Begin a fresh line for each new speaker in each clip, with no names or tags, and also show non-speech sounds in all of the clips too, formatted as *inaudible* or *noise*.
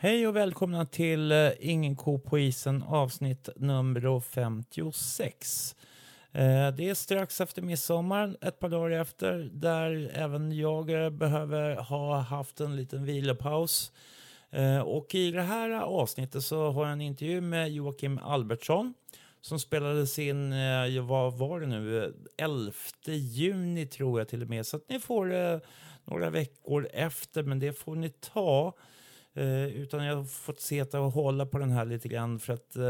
Hej och välkomna till eh, Ingen ko på isen avsnitt nummer 56. Eh, det är strax efter midsommar, ett par dagar efter, där även jag eh, behöver ha haft en liten vilopaus. Eh, och i det här avsnittet så har jag en intervju med Joakim Albertsson som spelades in, vad var det nu, 11 juni tror jag till och med. Så att ni får några veckor efter, men det får ni ta. Eh, utan jag har fått sitta och hålla på den här lite grann för att eh,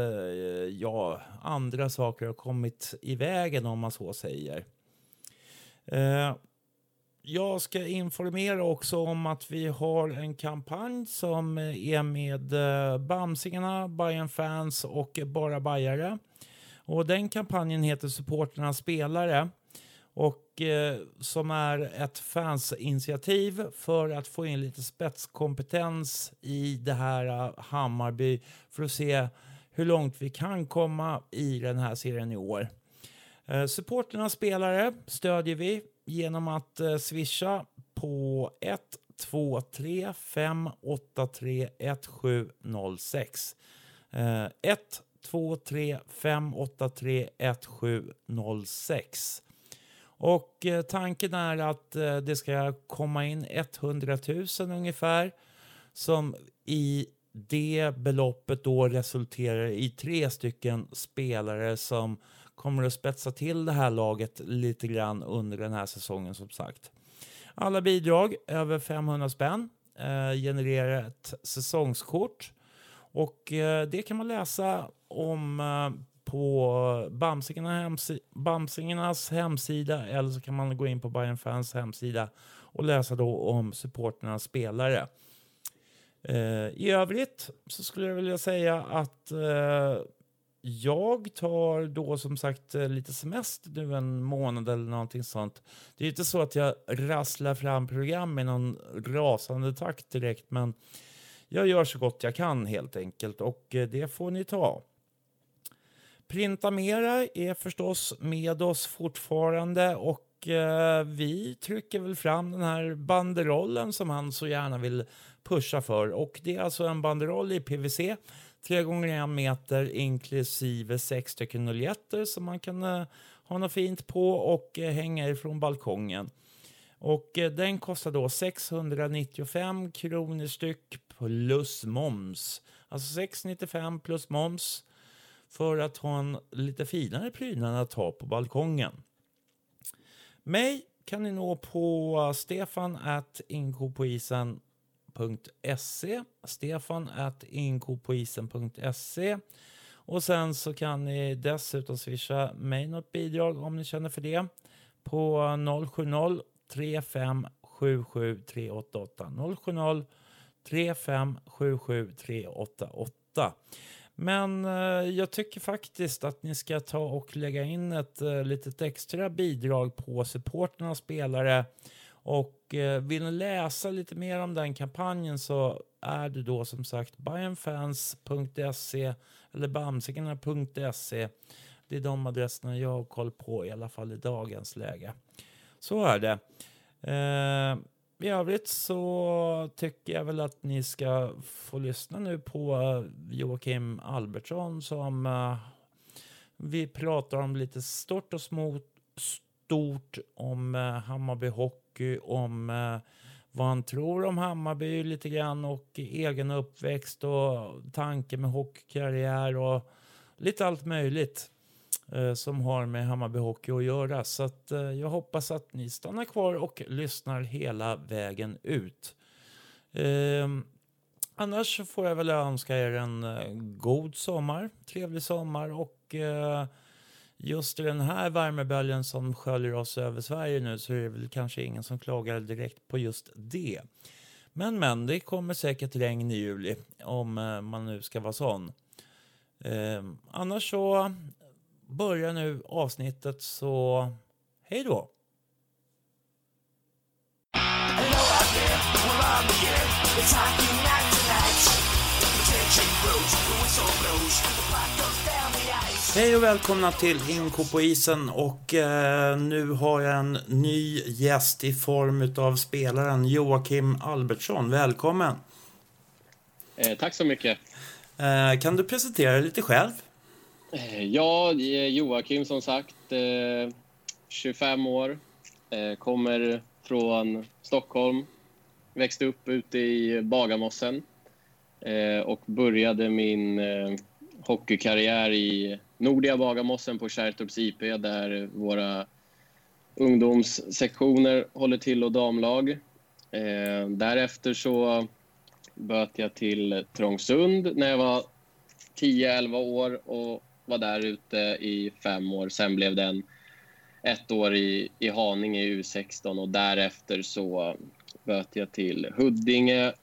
ja, andra saker har kommit i vägen om man så säger. Eh, jag ska informera också om att vi har en kampanj som är med eh, Bamsingarna, Bayern fans och Bara Bajare. Och den kampanjen heter Supporterna spelare och eh, som är ett fansinitiativ för att få in lite spetskompetens i det här eh, Hammarby för att se hur långt vi kan komma i den här serien i år. Eh, spelare stödjer vi genom att eh, swisha på 123 583 1706. Eh, 123 583 1706. Och eh, tanken är att eh, det ska komma in 100 000 ungefär som i det beloppet då resulterar i tre stycken spelare som kommer att spetsa till det här laget lite grann under den här säsongen som sagt. Alla bidrag över 500 spänn eh, genererar ett säsongskort och eh, det kan man läsa om eh, på Bamsingarna hemsi Bamsingarnas hemsida eller så kan man gå in på Bayern Fans hemsida och läsa då om supporternas spelare. Eh, I övrigt så skulle jag vilja säga att eh, jag tar då som sagt eh, lite semester nu en månad eller någonting sånt. Det är inte så att jag rasslar fram program i någon rasande takt direkt men jag gör så gott jag kan helt enkelt och eh, det får ni ta. Printamera är förstås med oss fortfarande och eh, vi trycker väl fram den här banderollen som han så gärna vill pusha för. Och det är alltså en banderoll i PVC, 3 gånger 1 meter inklusive sex stycken noljetter som man kan eh, ha något fint på och eh, hänga ifrån balkongen. Och eh, den kostar då 695 kronor styck plus moms. Alltså 695 plus moms för att ha en lite finare prydnad att ha på balkongen. Mig kan ni nå på stefan at inkopoisen.se stefan at inkopoisen.se och sen så kan ni dessutom swisha mig något bidrag om ni känner för det på 070 3577 388 070 3577 388 men eh, jag tycker faktiskt att ni ska ta och lägga in ett eh, litet extra bidrag på supporterna spelare. Och eh, vill ni läsa lite mer om den kampanjen så är det då som sagt bayernfans.se eller bamsingarna.se. Det är de adresserna jag har koll på i alla fall i dagens läge. Så är det. Eh, i övrigt så tycker jag väl att ni ska få lyssna nu på eh, Joakim Albertsson som uh, vi pratar om lite stort och smått, stort om uh, Hammarby Hockey, om uh, vad han tror om Hammarby lite grann och egen uppväxt och tanke med hockeykarriär och lite allt möjligt. Eh, som har med Hammarby Hockey att göra. Så att, eh, jag hoppas att ni stannar kvar och lyssnar hela vägen ut. Eh, annars så får jag väl önska er en eh, god sommar, trevlig sommar och eh, just i den här värmeböljen som sköljer oss över Sverige nu så är det väl kanske ingen som klagar direkt på just det. Men men, det kommer säkert regn i juli om eh, man nu ska vara sån. Eh, annars så börjar nu avsnittet så hej då! Hej och välkomna till Inko på isen och eh, nu har jag en ny gäst i form av spelaren Joakim Albertsson. Välkommen!
Eh, tack så mycket.
Eh, kan du presentera dig lite själv?
Eh, ja, Joakim som sagt, eh, 25 år, eh, kommer från Stockholm, växte upp ute i Bagarmossen och började min hockeykarriär i Nordiga Bagarmossen på Kärrtorps IP där våra ungdomssektioner håller till och damlag. Därefter så böt jag till Trångsund när jag var 10-11 år och var där ute i fem år. Sen blev det ett år i, i Haninge i U16 och därefter så böt jag till Huddinge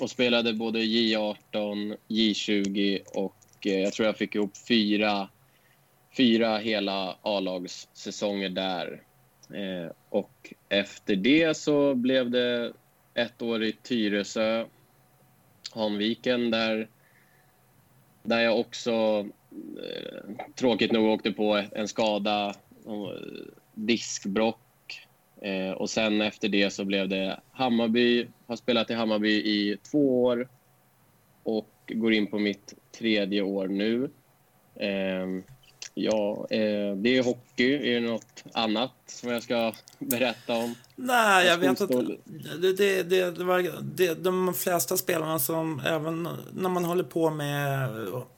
och spelade både J18, J20 och eh, jag tror jag fick ihop fyra, fyra hela A-lagssäsonger där. Eh, och efter det så blev det ett år i Tyresö, Hanviken, där, där jag också Eh, tråkigt nog åkte på en skada, eh, diskbrock. Eh, och sen efter det så blev det Hammarby. Har spelat i Hammarby i två år och går in på mitt tredje år nu. Eh, Ja, eh, det är hockey. Är det något annat som jag ska berätta om?
Nej, jag vet inte. Det, det, det, det var, det, de flesta spelarna som, även när man håller på med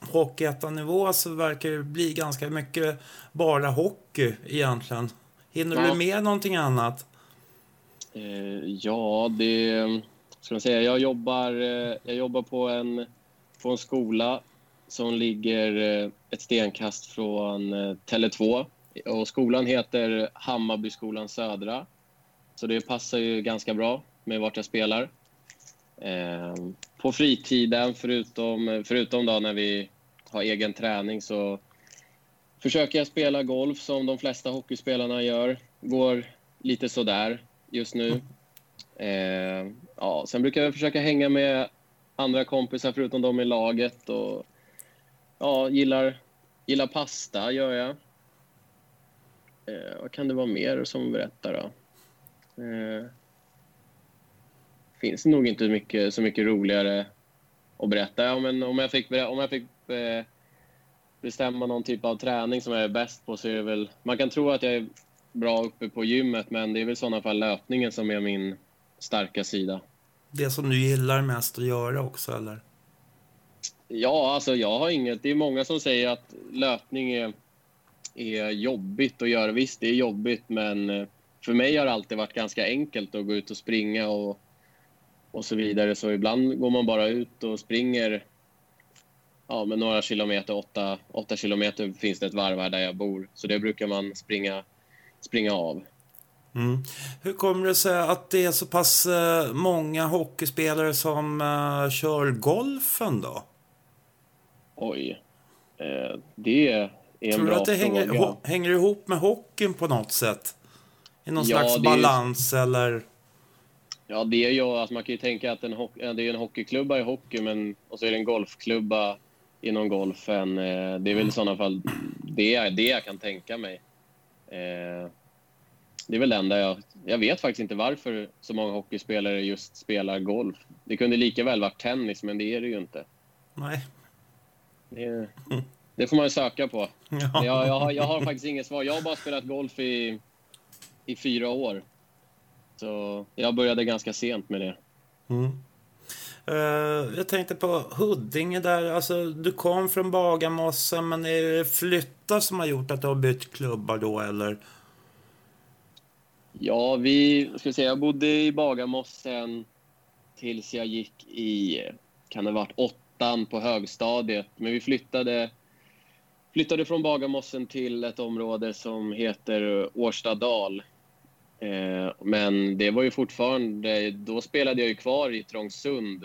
hockeyettanivå så verkar det bli ganska mycket bara hockey egentligen. Hinner
Ja.
du med någonting annat?
Eh, ja, det... Ska man säga, jag jobbar, eh, jag jobbar på, en, på en skola som ligger eh, ett stenkast från eh, Tele2. Och skolan heter Hammarbyskolan Södra. Så det passar ju ganska bra med vart jag spelar. Eh, på fritiden, förutom, förutom då när vi har egen träning, så försöker jag spela golf som de flesta hockeyspelarna gör. Går lite sådär just nu. Eh, ja, sen brukar jag försöka hänga med andra kompisar förutom de i laget. Och, ja, gillar, gillar pasta, gör jag. Eh, vad kan det vara mer som berättar då? Eh, finns nog inte mycket, så mycket roligare att berätta. Ja, men om jag fick, om jag fick eh, bestämma någon typ av träning som jag är bäst på så är det väl... Man kan tro att jag är bra uppe på gymmet men det är väl i sådana fall löpningen som är min starka sida.
Det som du gillar mest att göra också, eller?
Ja, alltså jag har inget... Det är många som säger att löpning är, är jobbigt att göra. Visst, det är jobbigt men eh, för mig har det alltid varit ganska enkelt att gå ut och springa och, och så vidare. Så ibland går man bara ut och springer ja, med några kilometer, åtta, åtta kilometer finns det ett varv här där jag bor. Så det brukar man springa, springa av.
Mm. Hur kommer det sig att det är så pass eh, många hockeyspelare som uh, kör golfen då?
Oj. Eh, det är en
Tror du
bra
att det hänger, ho- hänger ihop med hockeyn på något sätt? I någon
Ja,
slags
det är
balans eller?
Ja, det är ju att man kan ju tänka att en, det är en hockeyklubba i hockey men, och så är det en golfklubba inom golfen. Eh, Det är väl i sådana fall det, det jag kan tänka mig. Eh, Det är väl det enda jag... Jag vet faktiskt inte varför så många hockeyspelare just spelar golf. Det kunde lika väl varit tennis, men det är det ju inte.
Nej.
Det, det får man ju söka på.
Ja.
Jag, jag, har, jag har faktiskt inget svar. Jag har bara spelat golf i, i fyra år. Så jag började ganska sent med det.
Mm. Eh, jag tänkte på Huddinge där. Alltså, du kom från Bagarmossen, men är det flyttar som har gjort att du har bytt klubbar då, eller?
Ja, vi, ska säga, jag bodde i Bagarmossen tills jag gick i, kan det ha varit åttan på högstadiet. Men vi flyttade, flyttade från Bagarmossen till ett område som heter Årstadal. Eh, men det var ju fortfarande, då spelade jag ju kvar i Trångsund.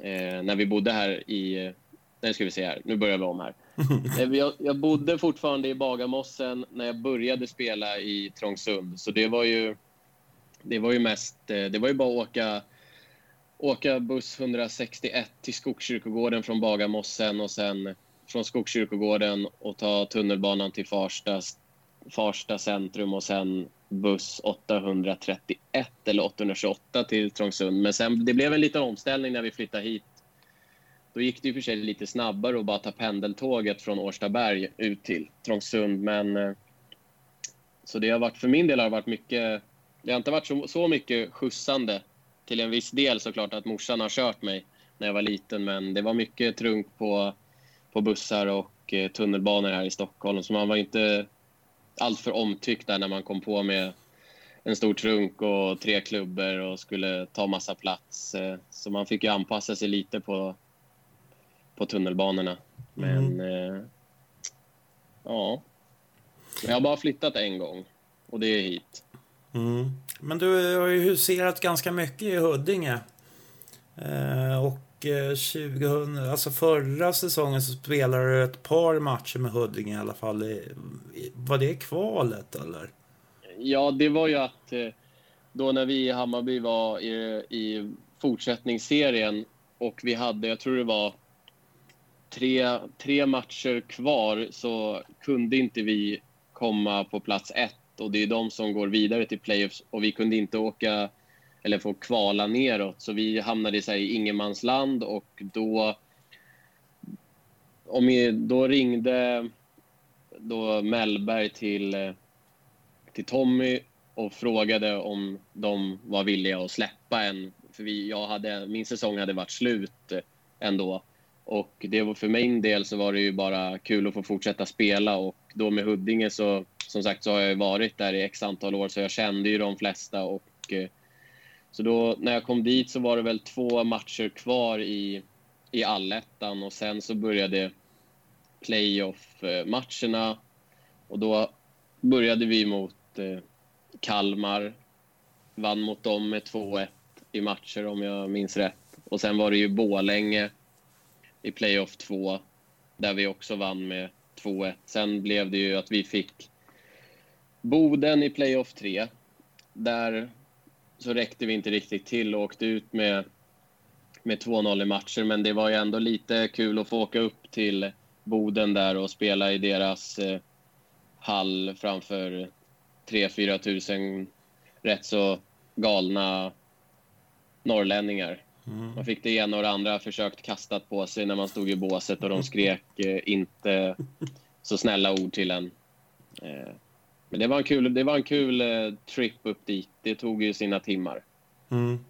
Eh, när vi bodde här i, nej ska vi se här, nu börjar vi om här. *laughs* Eh, jag, jag bodde fortfarande i Bagarmossen när jag började spela i Trångsund. Så det var ju, det var ju mest... eh, Det var ju bara att åka, åka buss 161 till Skogskyrkogården från Bagarmossen och sen från Skogskyrkogården och ta tunnelbanan till Farsta, Farsta centrum och sen buss 831 eller 828 till Trångsund. Men sen, det blev en liten omställning när vi flyttade hit. Då gick det i och för sig lite snabbare att bara ta pendeltåget från Årstaberg ut till Trångsund. Men, eh, så det har varit, för min del har det varit mycket, det har inte varit så, så mycket skjutsande. Till en viss del såklart att morsan har kört mig när jag var liten, men det var mycket trunk på, på bussar och eh, tunnelbanor här i Stockholm. Så man var inte alltför omtyckt där när man kom på med en stor trunk och tre klubbor och skulle ta massa plats. Eh, Så man fick ju anpassa sig lite på, på tunnelbanorna. Men eh, ja, jag har bara flyttat en gång och det är hit.
Mm. Men du har ju huserat ganska mycket i Huddinge. Eh, och eh, 2000, alltså förra säsongen så spelade du ett par matcher med Huddinge i alla fall. I, i, var det kvalet eller?
Ja, det var ju att eh, då när vi i Hammarby var i, i fortsättningsserien och vi hade, jag tror det var tre, tre matcher kvar så kunde inte vi komma på plats ett och det är de som går vidare till playoffs och vi kunde inte åka eller få kvala neråt så vi hamnade i så här, i ingenmansland och då om vi, då ringde då Mellberg till till Tommy och frågade om de var villiga att släppa en. För vi, jag hade, min säsong hade varit slut ändå. Och det var, för min del så var det ju bara kul att få fortsätta spela och då med Huddinge så som sagt så har jag varit där i x antal år så jag kände ju de flesta och eh, så då när jag kom dit så var det väl två matcher kvar i, i allettan och sen så började playoff-matcherna och då började vi mot eh, Kalmar. Vann mot dem med 2-1 i matcher om jag minns rätt. Och sen var det ju Bålänge i playoff 2 där vi också vann med 2-1. Sen blev det ju att vi fick Boden i playoff 3. Där så räckte vi inte riktigt till och åkte ut med, med 2-0 i matcher. Men det var ju ändå lite kul att få åka upp till Boden där och spela i deras eh, hall framför 3-4 tusen rätt så galna norrlänningar. Man fick det ena och det andra försökt kastat på sig när man stod i båset och de *laughs* skrek eh, inte så snälla ord till en. Eh, men det var en kul, det var en kul eh, trip upp dit. Det tog ju sina timmar.
Mm.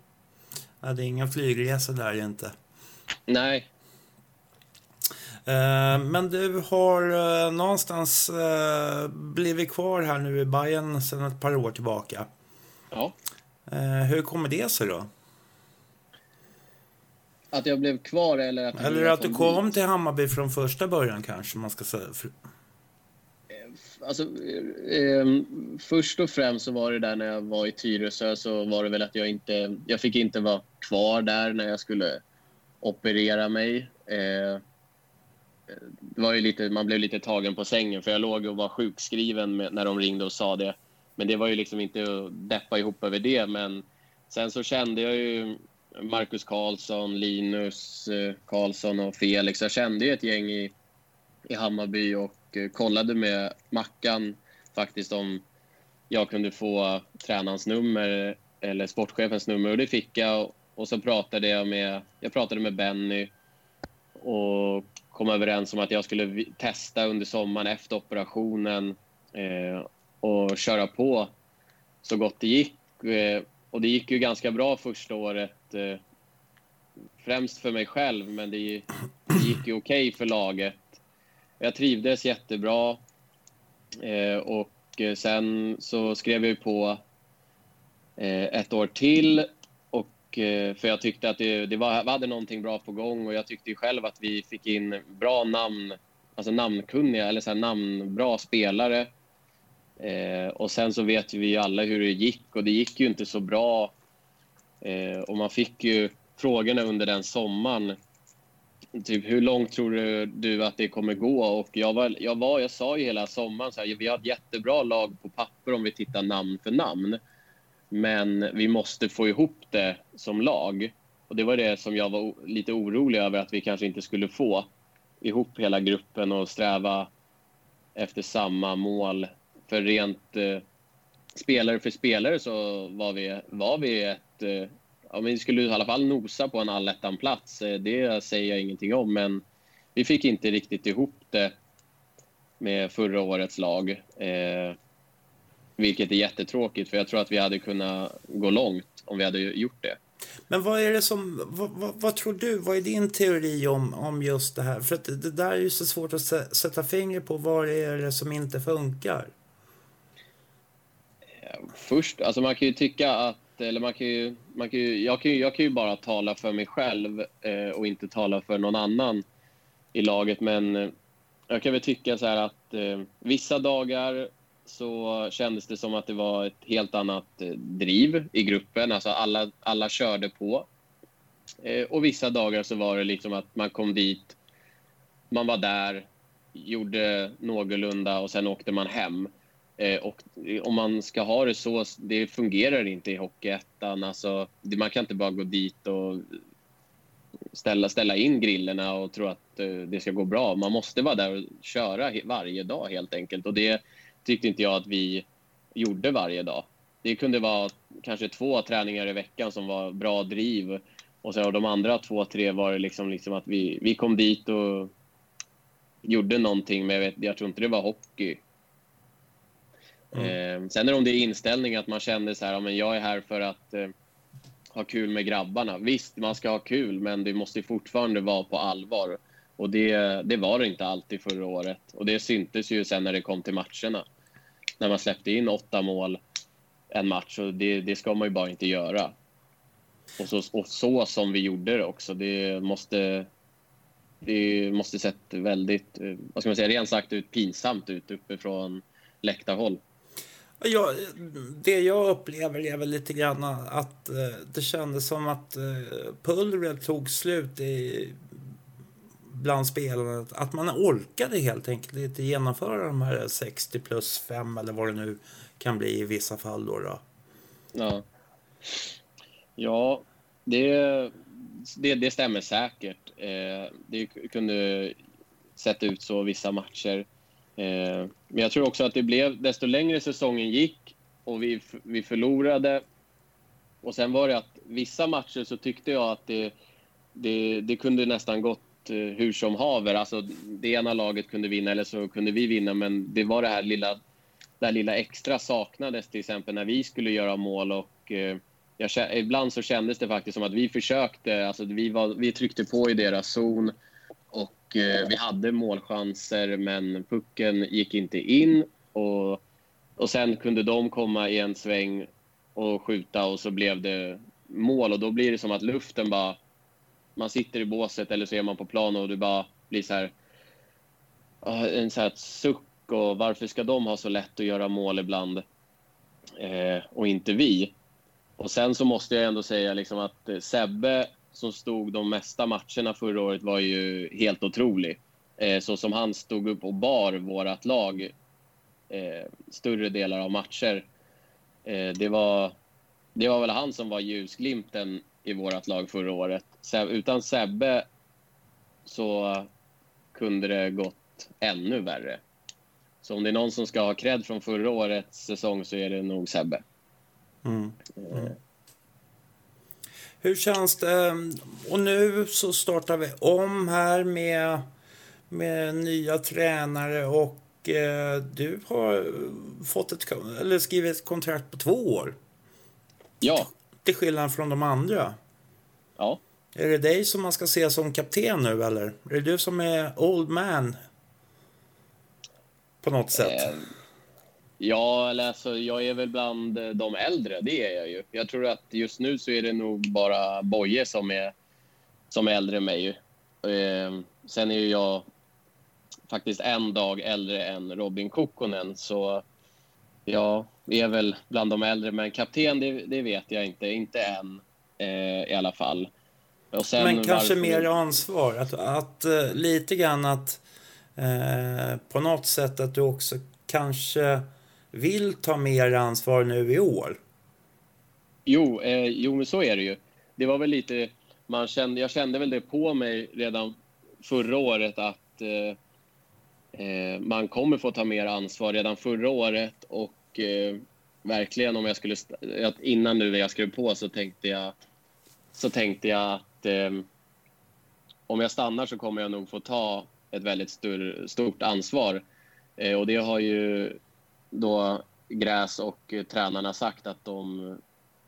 Ja, det är ingen flygresa där ju inte.
Nej,
Eh, men du har eh, någonstans eh, blivit kvar här nu i Bayern sedan ett par år tillbaka.
ja.
Hur kommer det sig då?
Att jag blev kvar eller att,
Eller att du
dit.
kom till Hammarby från första början kanske man ska säga.
Alltså, eh, först och främst så var det där när jag var i Tyresö så var det väl att jag inte, jag fick inte vara kvar där när jag skulle operera mig. Eh, det var ju lite, man blev lite tagen på sängen för jag låg och var sjukskriven med, när de ringde och sa det. Men det var ju liksom inte att deppa ihop över det. Men sen så kände jag ju Marcus Karlsson, Linus eh, Karlsson och Felix. Jag kände ju ett gäng i, i Hammarby och eh, kollade med Mackan faktiskt om jag kunde få tränarens nummer eh, eller sportchefens nummer och det fick jag. Och så pratade jag med, jag pratade med Benny och kom överens om att jag skulle testa under sommaren efter operationen eh, och köra på så gott det gick. Eh, och det gick ju ganska bra första året. Eh, främst för mig själv, men det, gick ju okej för laget. Jag trivdes jättebra. Eh, och eh, sen så skrev jag på eh, ett år till. Och, eh, för jag tyckte att det, det var, vi hade någonting bra på gång och jag tyckte ju själv att vi fick in bra namn, alltså namnkunniga eller så här namnbra spelare. Eh, och sen så vet vi ju alla hur det gick och det gick ju inte så bra. Eh, och man fick ju frågorna under den sommaren typ, hur långt tror du, du att det kommer gå? Och jag, var, jag, var, jag sa ju hela sommaren så här, vi har ett jättebra lag på papper om vi tittar namn för namn. Men vi måste få ihop det som lag. Och det var det som jag var lite orolig över att vi kanske inte skulle få ihop hela gruppen och sträva efter samma mål. För rent eh, spelare för spelare så var vi, var vi ett... Eh, ja, vi skulle i alla fall nosa på en allettan-plats. Eh, det säger jag ingenting om, men vi fick inte riktigt ihop det med förra årets lag. Eh, vilket är jättetråkigt, för jag tror att vi hade kunnat gå långt om vi hade gjort det.
Men vad är det som, vad, vad, vad, tror du, vad är din teori om, om just det här? För att det där är ju så svårt att sätta fingret på, vad är det som inte funkar?
Först, alltså man kan ju tycka att, eller man kan ju, man kan ju, jag, kan ju, jag kan ju bara tala för mig själv eh, och inte tala för någon annan i laget, men eh, jag kan väl tycka så här att eh, vissa dagar så kändes det som att det var ett helt annat eh, driv i gruppen. Alltså alla, alla körde på. Eh, och vissa dagar så var det liksom att man kom dit, man var där, gjorde någorlunda och sen åkte man hem. Eh, och om man ska ha det så, det fungerar inte i Hockeyettan. Alltså, man kan inte bara gå dit och ställa, ställa in grillorna och tro att eh, det ska gå bra. Man måste vara där och köra varje dag helt enkelt. Och det tyckte inte jag att vi gjorde varje dag. Det kunde vara kanske två träningar i veckan som var bra driv och sen de andra två, tre var det liksom, liksom att vi, vi kom dit och gjorde någonting, men jag, vet, jag tror inte det var hockey. Mm. Eh, sen är det om det är inställning, att man kände så här, ja, men jag är här för att eh, ha kul med grabbarna. Visst, man ska ha kul, men det måste fortfarande vara på allvar. Och det, det var det inte alltid förra året. Och det syntes ju sen när det kom till matcherna. När man släppte in åtta mål en match. Och det, det ska man ju bara inte göra. Och så, och så som vi gjorde det också. Det måste, det måste sett väldigt, eh, vad ska man säga, rent sagt ut pinsamt ut uppifrån läktarhåll.
Ja, det jag upplever är väl lite grann att eh, det kändes som att eh, pulvret tog slut i bland spelarna. Att man orkade helt enkelt inte genomföra de här 60 plus 5 eller vad det nu kan bli i vissa fall. Då, då.
Ja, ja det, det, det stämmer säkert. Eh, det kunde sett ut så vissa matcher. Eh, men jag tror också att det blev, desto längre säsongen gick och vi, vi förlorade och sen var det att vissa matcher så tyckte jag att det, det, det kunde nästan gått Eh, hur som haver. Alltså, det ena laget kunde vinna eller så kunde vi vinna, men det var det här lilla, det här lilla extra saknades till exempel när vi skulle göra mål och eh, jag, ibland så kändes det faktiskt som att vi försökte, alltså vi, var, vi tryckte på i deras zon och eh, vi hade målchanser men pucken gick inte in och, och sen kunde de komma i en sväng och skjuta och så blev det mål och då blir det som att luften bara man sitter i båset eller så är man på plan och det bara blir så här, ah, en så här suck och varför ska de ha så lätt att göra mål ibland eh, och inte vi? Och sen så måste jag ändå säga liksom att eh, Sebbe som stod de mesta matcherna förra året var ju helt otrolig. Eh, så som han stod upp och bar vårt lag eh, större delar av matcher. Eh, det, var, det var väl han som var ljusglimten i vårt lag förra året. Utan Sebbe så kunde det gått ännu värre. Så om det är någon som ska ha cred från förra årets säsong så är det nog Sebbe. Mm. Mm.
Hur känns det? Och nu så startar vi om här med, med nya tränare och eh, du har fått ett, eller skrivit ett kontrakt på två år.
Ja.
Till skillnad från de andra.
Ja.
Är det dig som man ska se som kapten nu eller? Är det du som är old man? På något sätt. Eh,
ja, eller alltså, jag är väl bland de äldre, det är jag ju. Jag tror att just nu så är det nog bara Boje som är, som är äldre än mig. Eh, sen är ju jag faktiskt en dag äldre än Robin Kokkonen, så jag är väl bland de äldre. Men kapten, det, det vet jag inte. Inte än eh, i alla fall. Sen,
Men kanske
varför-
mer ansvar. Att, att eh, lite grann att eh, på något sätt att du också kanske vill ta mer ansvar nu i år.
Jo, eh, jo, men så är det ju. Det var väl lite... Man kände, jag kände väl det på mig redan förra året att eh, eh, man kommer få ta mer ansvar redan förra året. Och eh, verkligen, om jag skulle... att Innan nu när jag skrev på så tänkte jag, så tänkte jag att eh, om jag stannar så kommer jag nog få ta ett väldigt stor, stort ansvar. Eh, och det har ju då Gräs och eh, tränarna sagt att de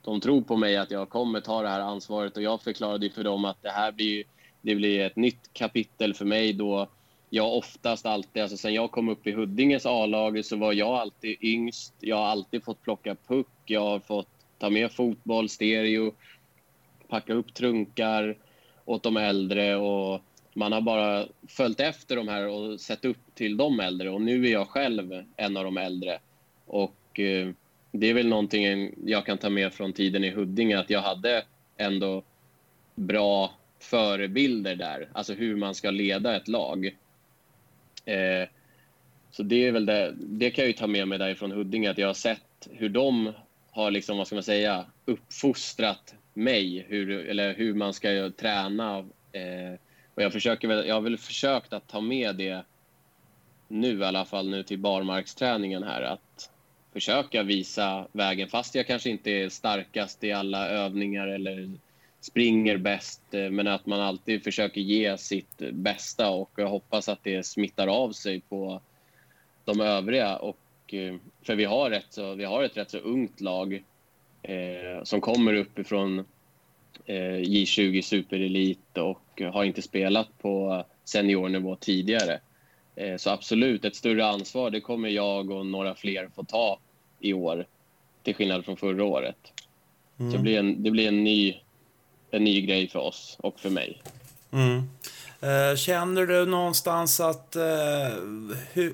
de tror på mig att jag kommer ta det här ansvaret och jag förklarade för dem att det här blir, det blir ett nytt kapitel för mig då jag oftast alltid, alltså sen jag kom upp i Huddinges A-lag så var jag alltid yngst. Jag har alltid fått plocka puck, jag har fått ta med fotboll, stereo, packa upp trunkar åt de äldre och man har bara följt efter de här och sett upp till de äldre och nu är jag själv en av de äldre. Och eh, det är väl någonting jag kan ta med från tiden i Huddinge, att jag hade ändå bra förebilder där, alltså hur man ska leda ett lag. Eh, så det är väl det, det kan jag ju ta med mig därifrån Huddinge, att jag har sett hur de har liksom, vad ska man säga, uppfostrat mig, hur, eller hur man ska träna. Eh, och jag, försöker väl, jag har väl försökt att ta med det nu i alla fall, nu till barmarksträningen här, att försöka visa vägen, fast jag kanske inte är starkast i alla övningar eller springer bäst, eh, men att man alltid försöker ge sitt bästa och jag hoppas att det smittar av sig på de övriga. Och, eh, för vi har, ett så, vi har ett rätt så ungt lag eh, som kommer uppifrån J20 Superelit och har inte spelat på seniornivå tidigare. Eh, så absolut, ett större ansvar det kommer jag och några fler få ta i år, till skillnad från förra året. Så det blir, en, det blir en, ny, en ny grej för oss och för mig.
Mm. Eh, känner du någonstans att... Eh, hur,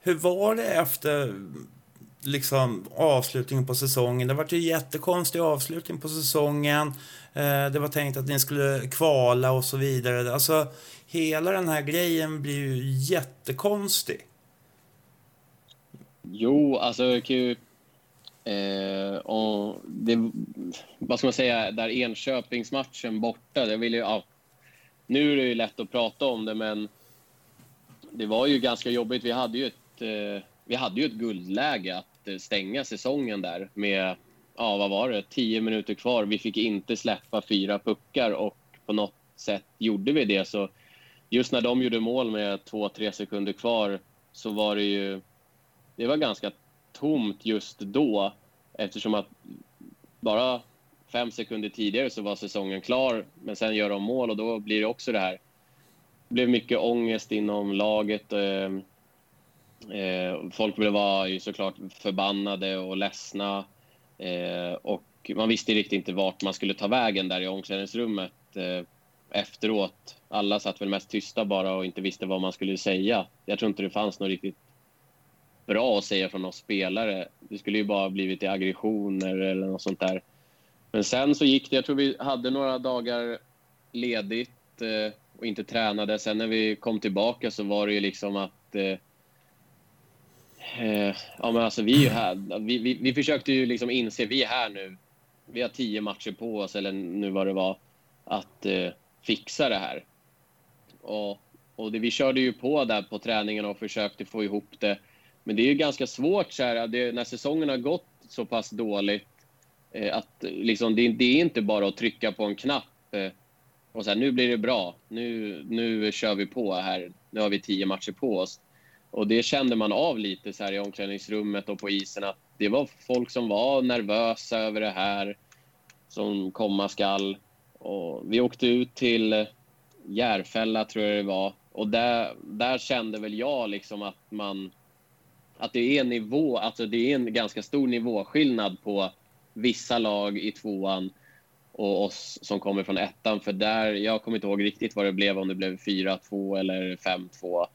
hur var det efter liksom, avslutningen på säsongen? Det var ju jättekonstig avslutning på säsongen. Eh, det var tänkt att ni skulle kvala och så vidare. Alltså, hela den här grejen blir ju jättekonstig.
Jo, alltså kan ju... Eh, och det, vad ska man säga, där Enköpingsmatchen borta, det vill ju... Ja, nu är det ju lätt att prata om det, men det var ju ganska jobbigt. Vi hade ju ett, eh, vi hade ju ett guldläge att Eh, stänga säsongen där med, ja vad var det, tio minuter kvar. Vi fick inte släppa fyra puckar och på något sätt gjorde vi det. Så just när de gjorde mål med två, tre sekunder kvar så var det ju det var ganska tomt just då eftersom att bara fem sekunder tidigare så var säsongen klar men sen gör de mål och då blir det också det här. Det blev mycket ångest inom laget. Eh, Eh, folk blev var ju såklart förbannade och ledsna eh, och man visste riktigt inte vart man skulle ta vägen där i omklädningsrummet eh, efteråt. Alla satt väl mest tysta bara och inte visste vad man skulle säga. Jag tror inte det fanns något riktigt bra att säga från oss spelare. Det skulle ju bara blivit i aggressioner eller något sånt där. Men sen så gick det. Jag tror vi hade några dagar ledigt eh, och inte tränade. Sen när vi kom tillbaka så var det ju liksom att eh, eh, ja, men alltså vi är ju här. Vi, vi, vi försökte ju liksom inse, vi är här nu. Vi har tio matcher på oss, eller nu vad det var, att eh, fixa det här. Och, och det, vi körde ju på där på träningen och försökte få ihop det. Men det är ju ganska svårt så här, det, när säsongen har gått så pass dåligt eh, att liksom, det, det, är inte bara att trycka på en knapp eh, och så här, nu blir det bra, nu, nu kör vi på här, nu har vi tio matcher på oss. Och det kände man av lite så här i omklädningsrummet och på isen att det var folk som var nervösa över det här som komma skall. Och vi åkte ut till Järfälla tror jag det var och där, där kände väl jag liksom att man att det är en nivå, alltså det är en ganska stor nivåskillnad på vissa lag i tvåan och oss som kommer från ettan. För där, jag kommer inte ihåg riktigt vad det blev, om det blev 4-2 eller 5-2.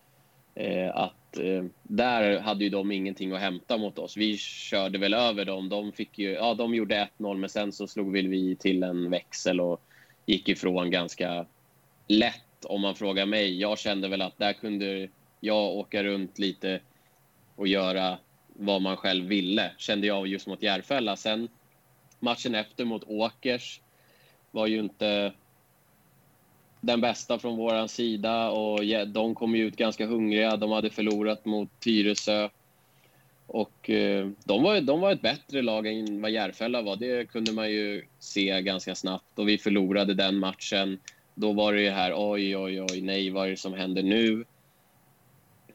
Eh, att eh, där hade ju de ingenting att hämta mot oss. Vi körde väl över dem. De, fick ju, ja, de gjorde 1-0, men sen så slog väl vi till en växel och gick ifrån ganska lätt om man frågar mig. Jag kände väl att där kunde jag åka runt lite och göra vad man själv ville, kände jag just mot Järfälla. Sen matchen efter mot Åkers var ju inte den bästa från vår sida och de kom ju ut ganska hungriga. De hade förlorat mot Tyresö. Och eh, de var, de var ett bättre lag än vad Järfälla var. Det kunde man ju se ganska snabbt. Och vi förlorade den matchen. Då var det ju här, oj, oj, oj, nej, vad är det som händer nu?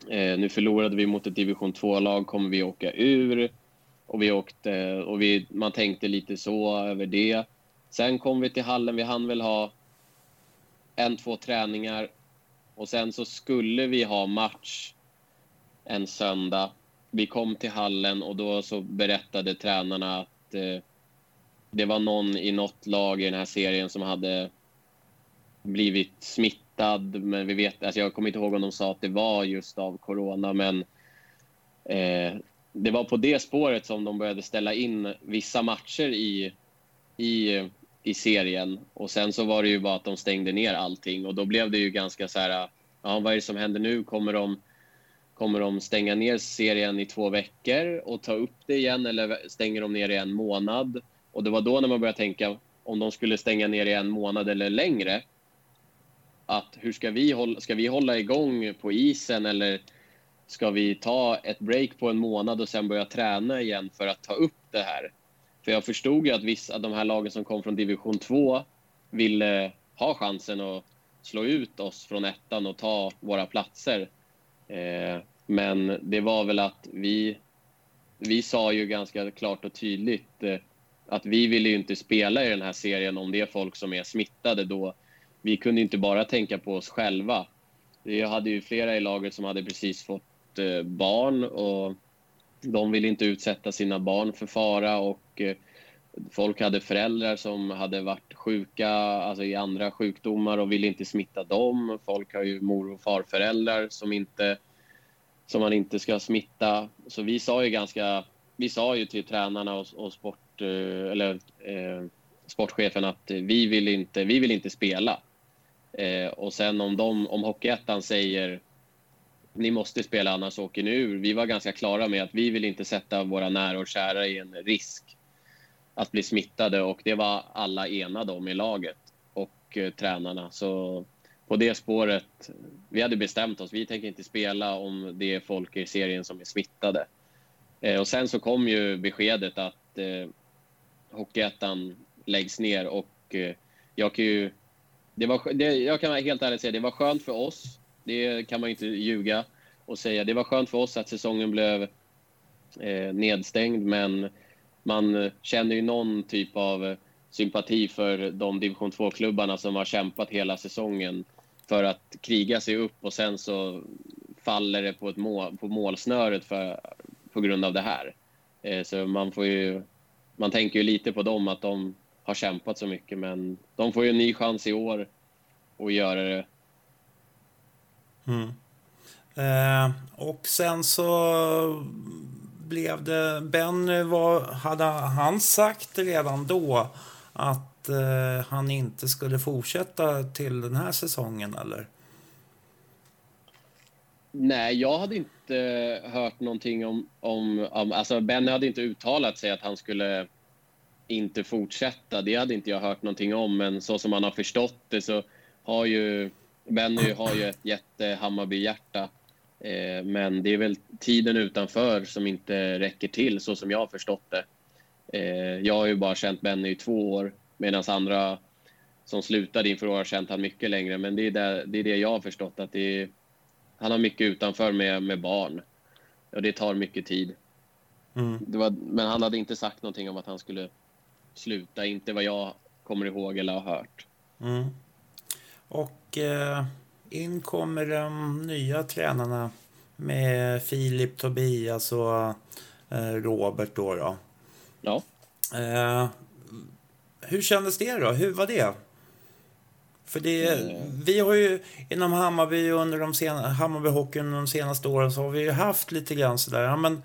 Eh, nu förlorade vi mot ett division 2-lag, kommer vi åka ur? Och vi åkte, och vi, man tänkte lite så över det. Sen kom vi till hallen, vi hann väl ha en, två träningar och sen så skulle vi ha match en söndag. Vi kom till hallen och då så berättade tränarna att eh, det var någon i något lag i den här serien som hade blivit smittad. Men vi vet, alltså jag kommer inte ihåg om de sa att det var just av corona, men eh, det var på det spåret som de började ställa in vissa matcher i, i, i serien. Och sen så var det ju bara att de stängde ner allting och då blev det ju ganska så här, äh, ja vad är det som händer nu? Kommer de, kommer de stänga ner serien i två veckor och ta upp det igen eller stänger de ner i en månad? Och det var då när man började tänka om de skulle stänga ner i en månad eller längre. Att hur ska vi hålla, ska vi hålla igång på isen eller ska vi ta ett break på en månad och sen börja träna igen för att ta upp det här? För jag förstod ju att vissa av de här lagen som kom från division 2 ville ha chansen att slå ut oss från ettan och ta våra platser. Eh, men det var väl att vi, vi sa ju ganska klart och tydligt eh, att vi ville ju inte spela i den här serien om det är folk som är smittade då. Vi kunde inte bara tänka på oss själva. Vi hade ju flera i laget som hade precis fått eh, barn och de ville inte utsätta sina barn för fara och eh, folk hade föräldrar som hade varit sjuka alltså i andra sjukdomar och ville inte smitta dem. Folk har ju mor och farföräldrar som, inte, som man inte ska smitta. Så vi sa ju ganska, vi sa ju till tränarna och, och sport, eh, eller, eh, sportchefen att vi vill inte, vi vill inte spela. Eh, och sen om, de, om Hockeyettan säger ni måste spela annars åker ni ur. Vi var ganska klara med att vi vill inte sätta våra nära och kära i en risk att bli smittade och det var alla enade om i laget och eh, tränarna. Så på det spåret, vi hade bestämt oss, vi tänker inte spela om det är folk i serien som är smittade. Eh, och sen så kom ju beskedet att eh, Hockeyettan läggs ner och eh, jag kan ju, det var, det, jag kan vara helt ärlig säga, det var skönt för oss det kan man inte ljuga och säga. Det var skönt för oss att säsongen blev eh, nedstängd, men man känner ju någon typ av sympati för de division 2-klubbarna som har kämpat hela säsongen för att kriga sig upp och sen så faller det på, ett mål, på målsnöret för, på grund av det här. Eh, så man får ju, man tänker ju lite på dem att de har kämpat så mycket men de får ju en ny chans i år att göra det
Mm. Eh, och sen så blev det... Ben var, hade han sagt redan då att eh, han inte skulle fortsätta till den här säsongen, eller?
Nej, jag hade inte hört någonting om... om, om alltså ben hade inte uttalat sig att han skulle inte fortsätta. Det hade inte jag hört någonting om, men så som man har förstått det så har ju Benny har ju ett jätte Hammarby-hjärta. Eh, men det är väl tiden utanför som inte räcker till, så som jag har förstått det. Eh, jag har ju bara känt Benny i två år, medan andra som slutade inför år har känt han mycket längre. Men det är det, det, är det jag har förstått, att det är, han har mycket utanför med, med barn. Och det tar mycket tid. Mm. Var, men han hade inte sagt någonting om att han skulle sluta, inte vad jag kommer ihåg eller har hört.
Mm. Och eh, in kommer de nya tränarna med Filip, Tobias och eh, Robert då. då.
Ja.
Eh, hur kändes det då? Hur var det? För det, mm. vi har ju inom Hammarby under de sen, Hammarbyhockeyn de senaste åren så har vi ju haft lite grann sådär, ja men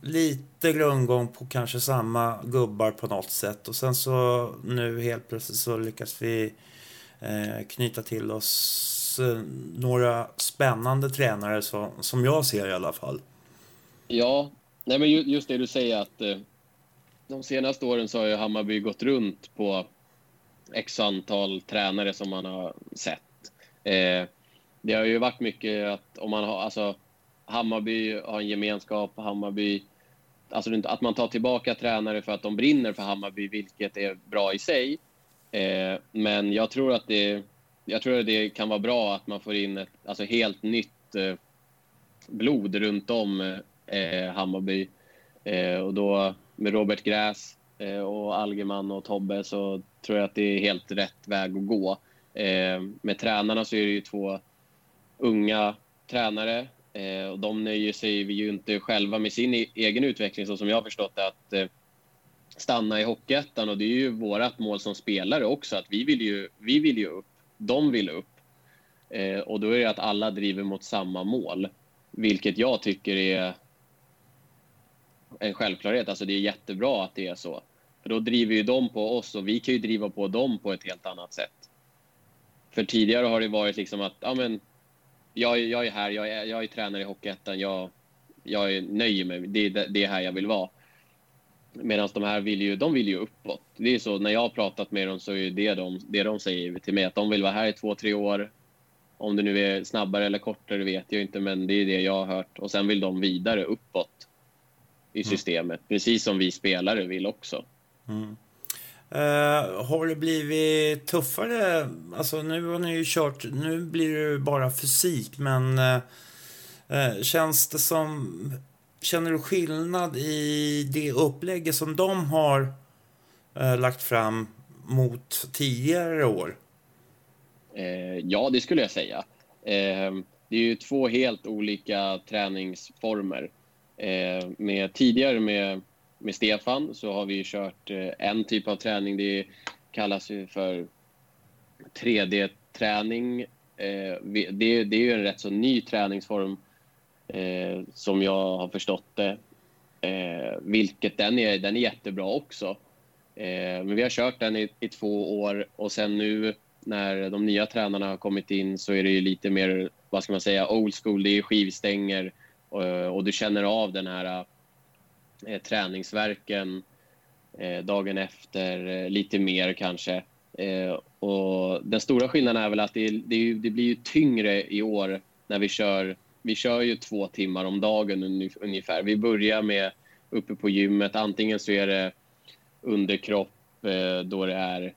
lite rundgång på kanske samma gubbar på något sätt. Och sen så nu helt plötsligt så lyckas vi Eh, knyta till oss eh, några spännande tränare så, som jag ser i alla fall.
Ja, nej men just det du säger att eh, de senaste åren så har ju Hammarby gått runt på x antal tränare som man har sett. Eh, det har ju varit mycket att om man har, alltså Hammarby har en gemenskap, Hammarby, alltså att man tar tillbaka tränare för att de brinner för Hammarby, vilket är bra i sig. Eh, men jag tror att det, jag tror att det kan vara bra att man får in ett alltså helt nytt eh, blod runt om eh, eh, Hammarby. Eh, och då med Robert Gräs eh, och Algerman och Tobbe så tror jag att det är helt rätt väg att gå. Eh, med tränarna så är det ju två unga tränare eh, och de nöjer sig ju inte själva med sin e-, egen utveckling så som jag har förstått det att eh, stanna i Hockeyettan och det är ju vårt mål som spelare också att vi vill ju, vi vill ju upp, de vill upp eh, och då är det att alla driver mot samma mål vilket jag tycker är en självklarhet. Alltså det är jättebra att det är så. För då driver ju de på oss och vi kan ju driva på dem på ett helt annat sätt. För tidigare har det varit liksom att, ja men, jag, jag är här, jag är, jag är tränare i Hockeyettan, jag, jag är nöjer mig, det det är här jag vill vara. Medan de här vill ju, de vill ju uppåt. Det är så, när jag har pratat med dem så är det de, det de säger till mig, att de vill vara här i två, tre år. Om det nu är snabbare eller kortare vet jag inte, men det är det jag har hört. Och sen vill de vidare uppåt i mm. systemet, mm. precis som vi spelare vill också.
Mm. Uh, har det blivit tuffare? Alltså nu har ni ju kört, nu blir det bara fysik, men uh, känns det som, känner du skillnad i det upplägget som de har eh, lagt fram mot tidigare år?
Eh, ja, det skulle jag säga. Eh, det är ju två helt olika träningsformer. Eh, med, tidigare med med Stefan så har vi kört eh, en typ av träning. Det kallas ju för 3D-träning. Eh, det, det är ju en rätt så ny träningsform eh, som jag har förstått det. Eh, vilket den är, den är jättebra också. Eh, men vi har kört den i, i två år och sen nu när de nya tränarna har kommit in så är det ju lite mer, vad ska man säga, old school. Det är skivstänger och, och du känner av den här eh, träningsverken eh, dagen efter, eh, lite mer kanske. Eh, och den stora skillnaden är väl att det, det, det, blir ju tyngre i år när vi kör. Vi kör ju två timmar om dagen ungefär. Vi börjar med uppe på gymmet. Antingen så är det underkropp eh, då det är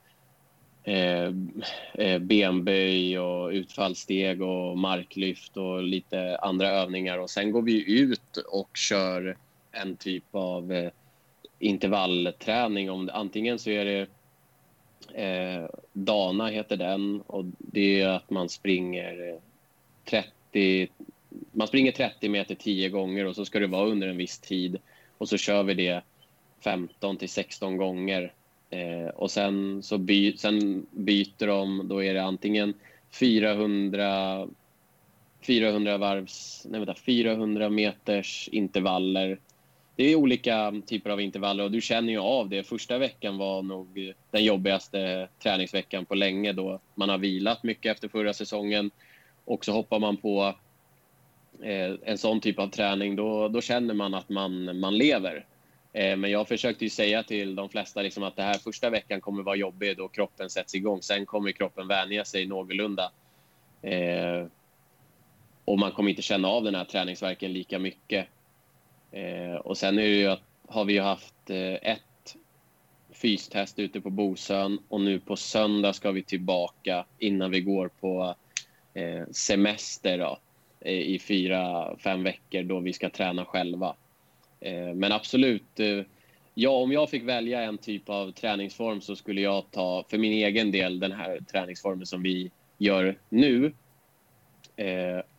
eh, eh, benböj och utfallssteg och marklyft och lite andra övningar. Och sen går vi ut och kör en typ av eh, intervallträning. Om antingen så är det eh, Dana heter den och det är att man springer eh, 30 man springer 30 meter 10 gånger och så ska det vara under en viss tid och så kör vi det 15 till 16 gånger eh, och sen så by, sen byter de. Då är det antingen 400 400 varvs, nej vänta, 400 meters intervaller det är olika typer av intervaller och du känner ju av det. Första veckan var nog den jobbigaste träningsveckan på länge då man har vilat mycket efter förra säsongen och så hoppar man på Eh, en sån typ av träning då, då känner man att man, man lever. Eh, men jag försökte ju säga till de flesta liksom att det här första veckan kommer vara jobbig då kroppen sätts igång. Sen kommer kroppen vänja sig någorlunda. Eh, och man kommer inte känna av den här träningsverken lika mycket. Eh, och sen är det ju att, har vi ju haft eh, ett fystest ute på Bosön och nu på söndag ska vi tillbaka innan vi går på eh, semester då, Eh, i fyra, fem veckor då vi ska träna själva. Eh, men absolut, eh, ja, om jag fick välja en typ av träningsform så skulle jag ta för min egen del den här träningsformen som vi gör nu.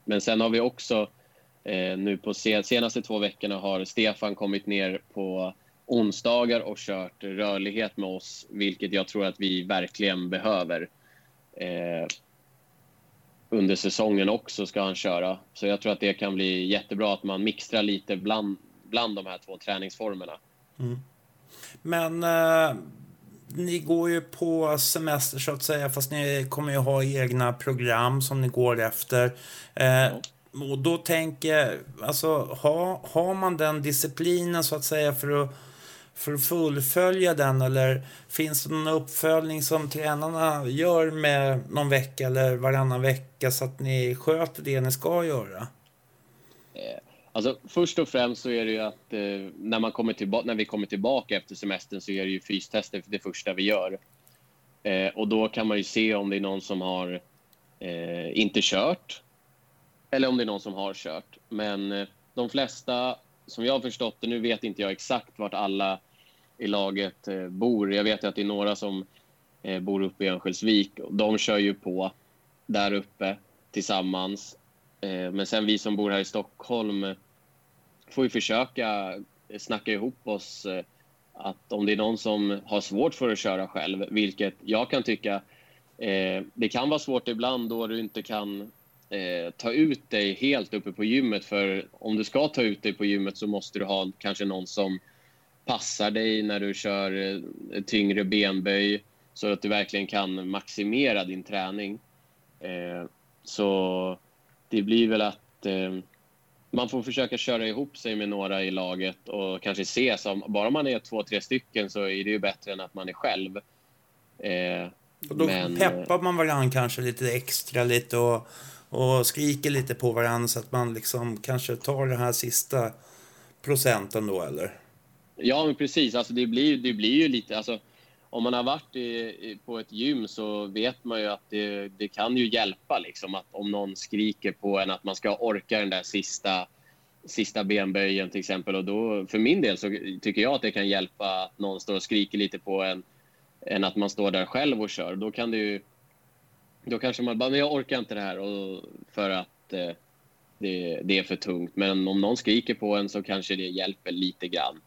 men sen har vi också nu på senaste två veckorna har Stefan kommit ner på onsdagar och kört rörlighet med oss, vilket jag tror att vi verkligen behöver. Under säsongen också ska han köra, så jag tror att det kan bli jättebra att man mixtrar lite bland, bland de här två träningsformerna.
Mm. Men eh, ni går ju på semester så att säga, fast ni kommer ju ha egna program som ni går efter. Eh, ja. Och då tänker alltså har, har man den disciplinen så att säga för att, för att fullfölja den eller finns det någon uppföljning som tränarna gör med någon vecka eller varannan vecka så att ni sköter det ni ska göra?
Eh, alltså, först och främst så är det ju att eh, när, man kommer tillba- när vi kommer tillbaka efter semestern så är det ju fystester det första vi gör. Eh, och då kan man ju se om det är någon som har eh, inte kört eller om det är någon som har kört. Men eh, de flesta, som jag har förstått det, nu vet inte jag exakt vart alla i laget eh, bor. Jag vet att det är några som eh, bor uppe i Örnsköldsvik. De kör ju på där uppe tillsammans. Eh, men sen vi som bor här i Stockholm eh, får ju försöka eh, snacka ihop oss att om det är någon som har svårt för att köra själv, vilket jag kan tycka det kan vara svårt ibland då du inte kan eh, ta ut dig helt uppe på gymmet. För om du ska ta ut dig på gymmet så måste du ha kanske någon som passar dig när du kör eh, tyngre benböj så att du verkligen kan maximera din träning. Eh, så det blir väl att eh, man får försöka köra ihop sig med några i laget och kanske se som bara man är två, tre stycken så är det ju bättre än att man är själv.
Och då men, peppar man varandra kanske lite extra lite och och skriker lite på varandra så att man liksom kanske tar den här sista procenten då eller?
Ja, men precis. Alltså det, blir, det blir ju lite... Alltså, om man har varit i, på ett gym så vet man ju att det, det kan ju hjälpa. Liksom, att om någon skriker på en att man ska orka den där sista, sista benböjen till exempel. Och då, för min del så tycker jag att det kan hjälpa att någon står och skriker lite på en än att man står där själv och kör. Då kan det ju då kanske man bara, men jag orkar inte det här och för att eh, det, det, är för tungt. Men om någon skriker på en så kanske det hjälper lite grann.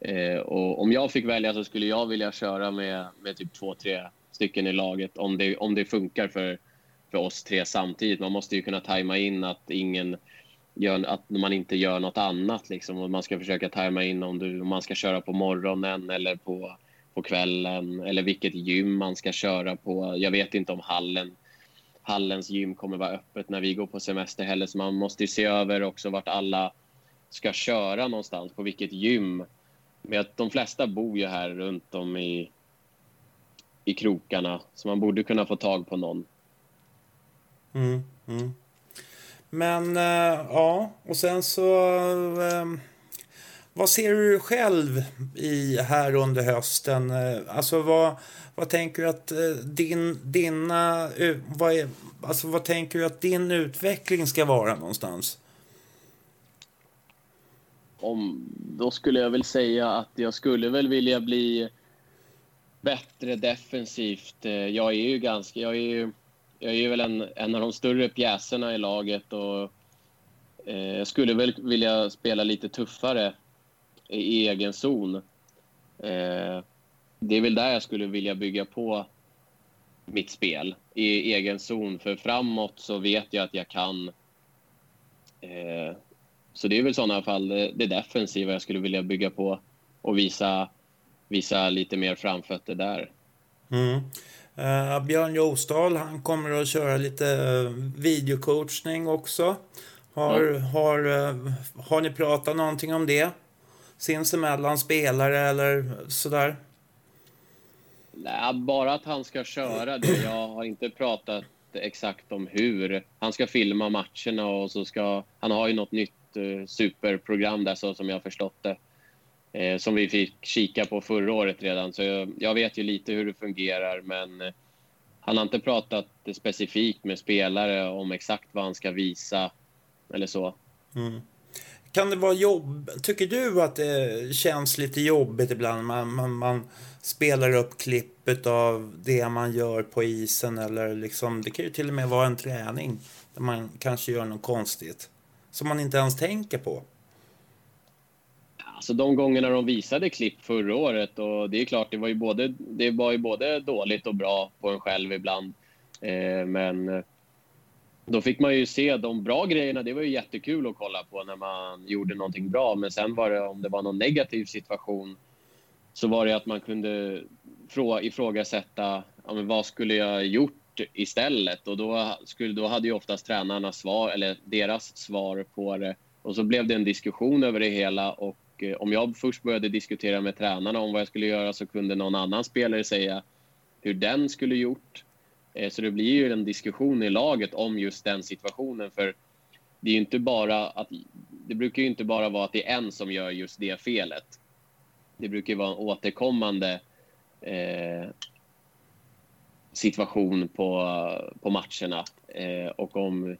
Eh, och om jag fick välja så skulle jag vilja köra med, med typ två, tre stycken i laget om det, om det funkar för, för oss tre samtidigt. Man måste ju kunna tajma in att ingen gör, att man inte gör något annat liksom. Och man ska försöka tajma in om, du, om man ska köra på morgonen eller på på kvällen eller vilket gym man ska köra på. Jag vet inte om hallen, hallens gym kommer vara öppet när vi går på semester heller, så man måste se över också vart alla ska köra någonstans, på vilket gym. Men att de flesta bor ju här runt om i, i krokarna, så man borde kunna få tag på någon.
Mm, mm. Men äh, ja, och sen så äh, vad ser du själv i här under hösten? Eh, alltså vad, vad tänker du att eh, din, dina, vad, är, alltså vad tänker du att din utveckling ska vara någonstans?
Om, då skulle jag väl säga att jag skulle väl vilja bli bättre defensivt. Eh, jag är ju ganska, jag är ju, jag är väl en, en av de större pjäserna i laget och jag skulle väl vilja spela lite tuffare i egen zon. Eh, det är väl där jag skulle vilja bygga på mitt spel, i egen zon. För framåt så vet jag att jag kan. Eh, så det är väl i sådana fall det, det defensiva jag skulle vilja bygga på och visa, visa lite mer framfötter där.
Mm. Uh, Björn Jostal, han kommer att köra lite videocoachning också. Har, mm. har, har ni pratat någonting om det? Sinsemellan spelare eller sådär?
Nej, bara att han ska köra det. Jag har inte pratat exakt om hur. Han ska filma matcherna och så ska... Han har ju något nytt uh, superprogram där så som jag har förstått det. Eh, som vi fick kika på förra året redan. Så jag, jag vet ju lite hur det fungerar men eh, han har inte pratat specifikt med spelare om exakt vad han ska visa eller så. Mm.
Kan det vara jobb? Tycker du att det känns lite jobbigt ibland? Man, man, man spelar upp klippet av det man gör på isen eller liksom, det kan ju till och med vara en träning där man kanske gör något konstigt som man inte ens tänker på.
Alltså de gångerna de visade klipp förra året och det är klart, det var ju både, det var ju både dåligt och bra på en själv ibland. Eh, men då fick man ju se de bra grejerna. Det var ju jättekul att kolla på när man gjorde någonting bra. Men sen var det om det var någon negativ situation så var det att man kunde ifrågasätta ja, men vad skulle jag gjort istället? Och då, skulle, då hade ju oftast tränarna svar, eller deras svar på det. Och så blev det en diskussion över det hela. Och eh, om jag först började diskutera med tränarna om vad jag skulle göra så kunde någon annan spelare säga hur den skulle gjort. Eh, så det blir ju en diskussion i laget om just den situationen. För det är inte bara att det brukar ju inte bara vara att det är en som gör just det felet. Det brukar vara en återkommande eh, situation på, på matcherna. Eh, och, om,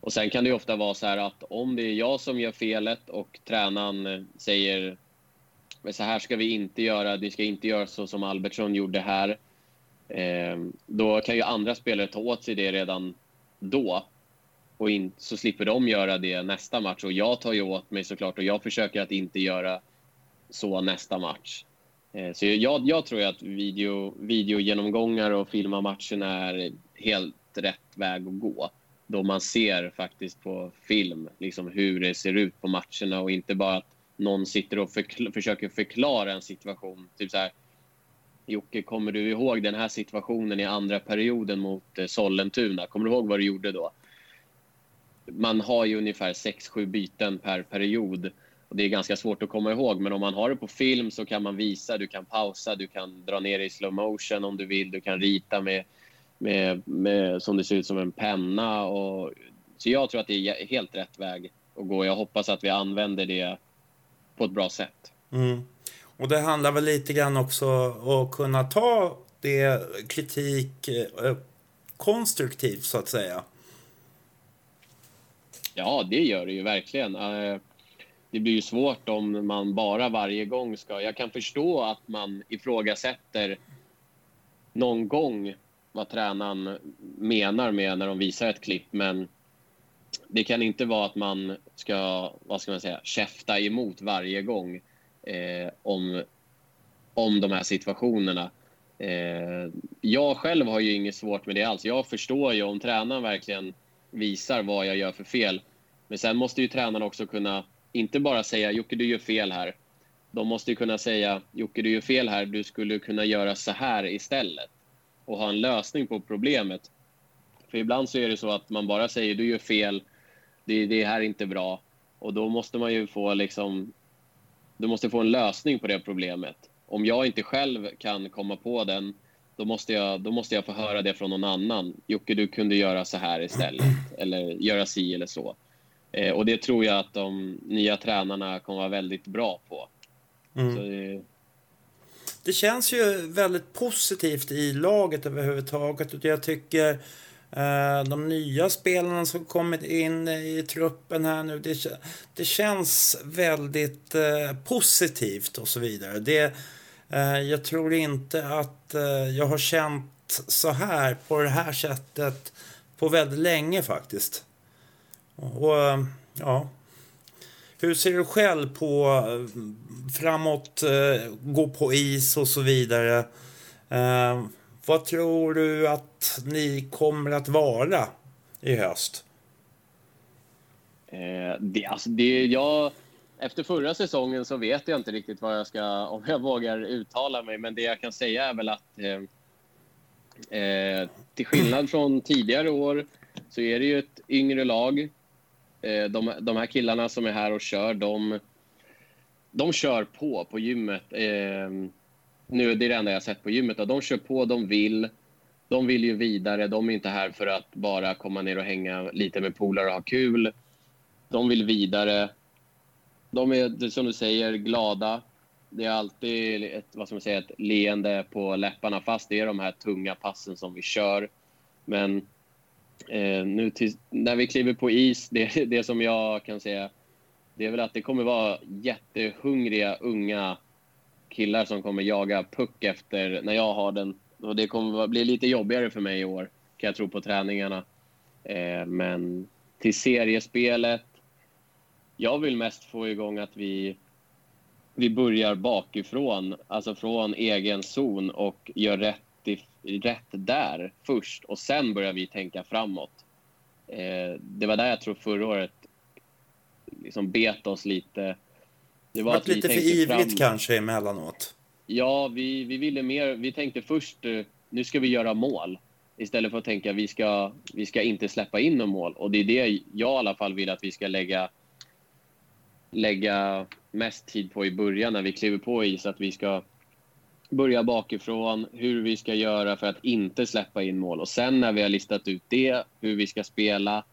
och sen kan det ofta vara så här att om det är jag som gör felet och tränaren säger så här ska vi inte göra, vi ska inte göra så som Albertsson gjorde här. Eh, då kan ju andra spelare ta åt sig det redan då. Och in, så slipper de göra det nästa match. Och jag tar ju åt mig såklart och jag försöker att inte göra så nästa match. Eh, så jag, jag tror att video, videogenomgångar och filma matcherna är helt rätt väg att gå. Då man ser faktiskt på film liksom hur det ser ut på matcherna och inte bara att någon sitter och förkl försöker förklara en situation. Typ så här, Jocke, kommer du ihåg den här situationen i andra perioden mot eh, Sollentuna? Kommer du ihåg vad du gjorde då? Man har ju ungefär 6-7 byten per period och det är ganska svårt att komma ihåg, men om man har det på film så kan man visa, du kan pausa, du kan dra ner i slow motion om du vill, du kan rita med, med, med som det ser ut som en penna. Och, så jag tror att det är helt rätt väg att gå. Jag hoppas att vi använder det på ett bra sätt.
Mm. Och det handlar väl lite grann också om att kunna ta det kritik eh, konstruktivt så att säga.
Ja, det gör det ju verkligen. Eh, det blir ju svårt om man bara varje gång ska... Jag kan förstå att man ifrågasätter någon gång vad tränaren menar med när de visar ett klipp, men det kan inte vara att man ska, vad ska man säga, käfta emot varje gång eh, om, om de här situationerna. Eh, jag själv har ju inget svårt med det alls. Jag förstår ju om tränaren verkligen visar vad jag gör för fel. Men sen måste ju tränaren också kunna inte bara säga Jocke, du gör fel här. De måste ju kunna säga Jocke, du gör fel här. Du skulle kunna göra så här istället och ha en lösning på problemet. För ibland så är det så att man bara säger du gör fel. Det, det här är inte bra och då måste man ju få liksom. Du måste få en lösning på det problemet. Om jag inte själv kan komma på den, då måste jag, då måste jag få höra det från någon annan. Jocke, du kunde göra så här istället eller göra si eller så. Eh, och det tror jag att de nya tränarna kommer vara väldigt bra på. Mm. Det...
det... känns ju väldigt positivt i laget överhuvudtaget. Jag tycker eh, Eh, de nya spelarna som kommit in i truppen här nu. Det, det känns väldigt eh, positivt och så vidare. Det, eh, jag tror inte att jag har känt så här på det här sättet på väldigt länge faktiskt. Och ja, hur ser du själv på framåt, gå på is och så vidare? Vad tror du att ni kommer att vara i höst?
Eh, det, alltså det, jag, efter förra säsongen så vet jag inte riktigt vad jag ska, *laughs* om jag vågar uttala mig, men det jag kan säga är väl att eh, eh, till skillnad från tidigare år så är det ju ett yngre lag. Eh, de, de här killarna som är här och kör, de, de kör på på gymmet. Eh, nu, det är det enda jag sett på gymmet. De kör på, de vill. De vill ju vidare. De är inte här för att bara komma ner och hänga lite med polare och ha kul. De vill vidare. De är, som du säger, glada. Det är alltid ett, vad ska man säga, ett leende på läpparna fast det är de här tunga passen som vi kör. Men Eh, nu till, när vi kliver på is, det, det som jag kan säga, det är väl att det kommer vara jättehungriga unga killar som kommer jaga puck efter när jag har den. Och det kommer bli lite jobbigare för mig i år, kan jag tro på träningarna. Eh, men till seriespelet, jag vill mest få igång att vi, vi börjar bakifrån, alltså från egen zon och gör rätt rätt där först och sen börjar vi tänka framåt. Eh, det var där jag tror förra året liksom bet oss lite.
Det var att lite för ivrigt fram... kanske emellanåt.
Ja, vi, vi ville mer. Vi tänkte först, eh, nu ska vi göra mål. Istället för att tänka vi ska, vi ska inte släppa in något mål. Och det är det jag i alla fall vill att vi ska lägga, lägga mest tid på i början när vi kliver på is. Att vi ska börja bakifrån, hur vi ska göra för att inte släppa in mål. Och sen när vi har listat ut det, hur vi ska spela,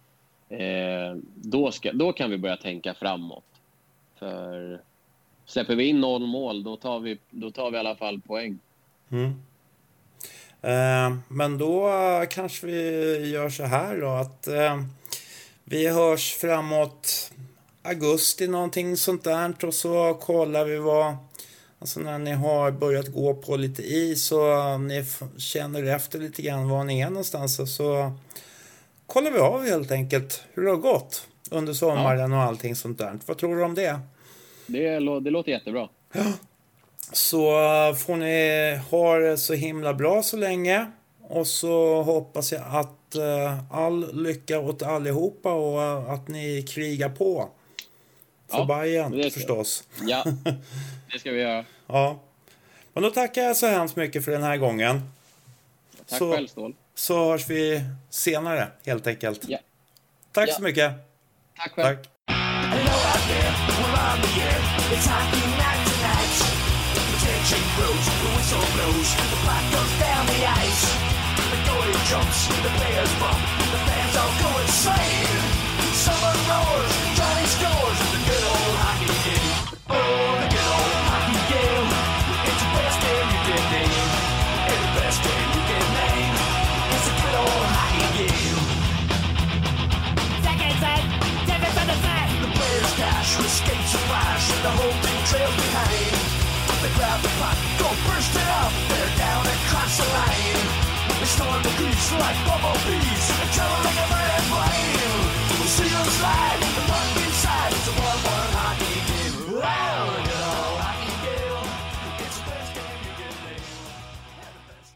eh, då, ska, då kan vi börja tänka framåt. För släpper vi in noll mål, då tar vi, då tar vi i alla fall poäng.
Mm. Eh, men då kanske vi gör så här då att eh, vi hörs framåt augusti någonting sånt där och så kollar vi vad Alltså när ni har börjat gå på lite is och ni känner efter lite grann var ni är någonstans så kollar vi av helt enkelt hur det har gått under sommaren och allting sånt där. Vad tror du om det?
Det, det låter jättebra.
Ja. Så får ni ha det så himla bra så länge. Och så hoppas jag att uh, all lycka åt allihopa och uh, att ni krigar på. För ja, Bayern förstås.
Ja, *laughs* det ska vi göra.
ja. Men då tackar jag så hemskt mycket för den här gången.
Tack så, själv, Stål.
Så hörs vi senare, helt enkelt.
Ja.
Tack ja. så mycket.
Tack själv. Tack. It's hockey night tonight. The tension grows, the whistle blows, the puck goes down the ice. The goalie jumps, the players bump, the fans all go insane. like bumblebee